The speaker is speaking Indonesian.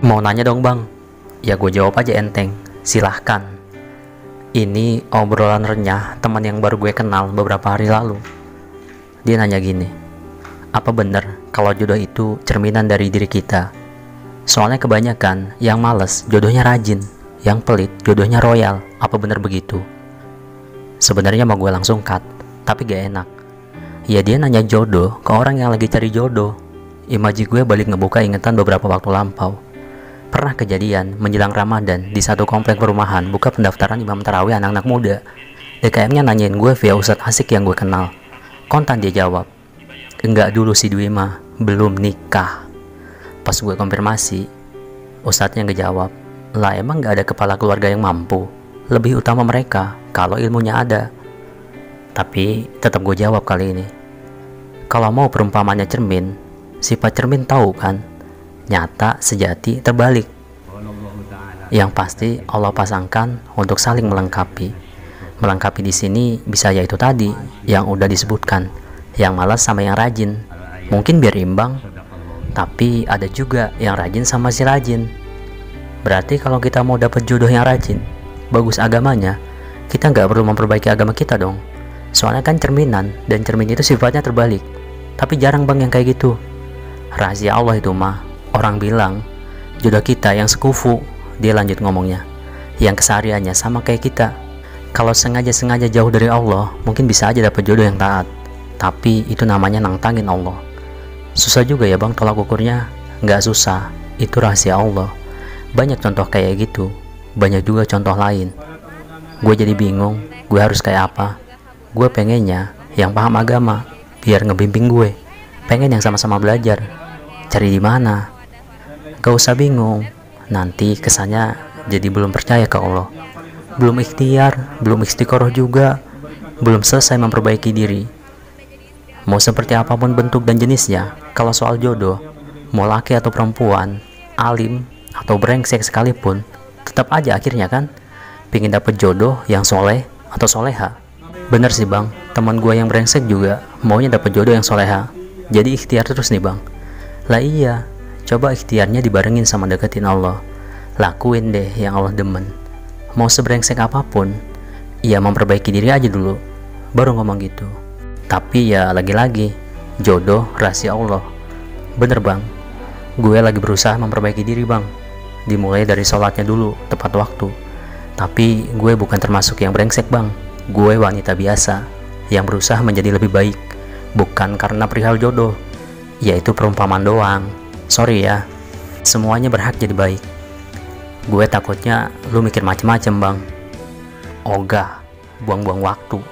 Mau nanya dong bang? Ya gue jawab aja enteng. Silahkan. Ini obrolan renyah teman yang baru gue kenal beberapa hari lalu. Dia nanya gini, apa bener kalau jodoh itu cerminan dari diri kita? Soalnya kebanyakan yang males jodohnya rajin, yang pelit jodohnya royal. Apa bener begitu? Sebenarnya mau gue langsung cut, tapi gak enak. Ya dia nanya jodoh ke orang yang lagi cari jodoh. Imaji gue balik ngebuka ingatan beberapa waktu lampau. Pernah kejadian menjelang Ramadan di satu komplek perumahan buka pendaftaran imam tarawih anak-anak muda. DKM-nya nanyain gue via Ustadz Asik yang gue kenal. Kontan dia jawab, enggak dulu si Dwi mah, belum nikah. Pas gue konfirmasi, Ustadznya ngejawab, lah emang gak ada kepala keluarga yang mampu. Lebih utama mereka kalau ilmunya ada. Tapi tetap gue jawab kali ini. Kalau mau perumpamannya cermin, sifat cermin tahu kan nyata, sejati, terbalik. Yang pasti Allah pasangkan untuk saling melengkapi. Melengkapi di sini bisa yaitu tadi yang udah disebutkan, yang malas sama yang rajin. Mungkin biar imbang, tapi ada juga yang rajin sama si rajin. Berarti kalau kita mau dapat jodoh yang rajin, bagus agamanya, kita nggak perlu memperbaiki agama kita dong. Soalnya kan cerminan, dan cermin itu sifatnya terbalik. Tapi jarang bang yang kayak gitu. Rahasia Allah itu mah, Orang bilang, jodoh kita yang sekufu, dia lanjut ngomongnya, yang kesehariannya sama kayak kita. Kalau sengaja-sengaja jauh dari Allah, mungkin bisa aja dapat jodoh yang taat. Tapi itu namanya nantangin Allah. Susah juga ya bang tolak ukurnya? Nggak susah, itu rahasia Allah. Banyak contoh kayak gitu, banyak juga contoh lain. Gue jadi bingung, gue harus kayak apa? Gue pengennya yang paham agama, biar ngebimbing gue. Pengen yang sama-sama belajar. Cari di mana? Gak usah bingung, nanti kesannya jadi belum percaya ke Allah. Belum ikhtiar, belum istiqoroh juga, belum selesai memperbaiki diri. Mau seperti apa pun bentuk dan jenisnya, kalau soal jodoh, mau laki atau perempuan, alim atau brengsek sekalipun, tetap aja akhirnya kan, pingin dapet jodoh yang soleh atau soleha. Bener sih bang, teman gue yang brengsek juga maunya dapet jodoh yang soleha. Jadi ikhtiar terus nih bang. Lah iya, Coba ikhtiarnya dibarengin sama deketin Allah. Lakuin deh yang Allah demen. Mau sebrengsek apa pun, ya memperbaiki diri aja dulu. Baru ngomong gitu. Tapi ya lagi-lagi, jodoh rahasia Allah. Bener bang, gue lagi berusaha memperbaiki diri bang. Dimulai dari sholatnya dulu, tepat waktu. Tapi gue bukan termasuk yang brengsek bang. Gue wanita biasa, yang berusaha menjadi lebih baik. Bukan karena perihal jodoh, yaitu perumpamaan doang sorry ya semuanya berhak jadi baik. Gue takutnya lu mikir macem-macem bang. Ogah buang-buang waktu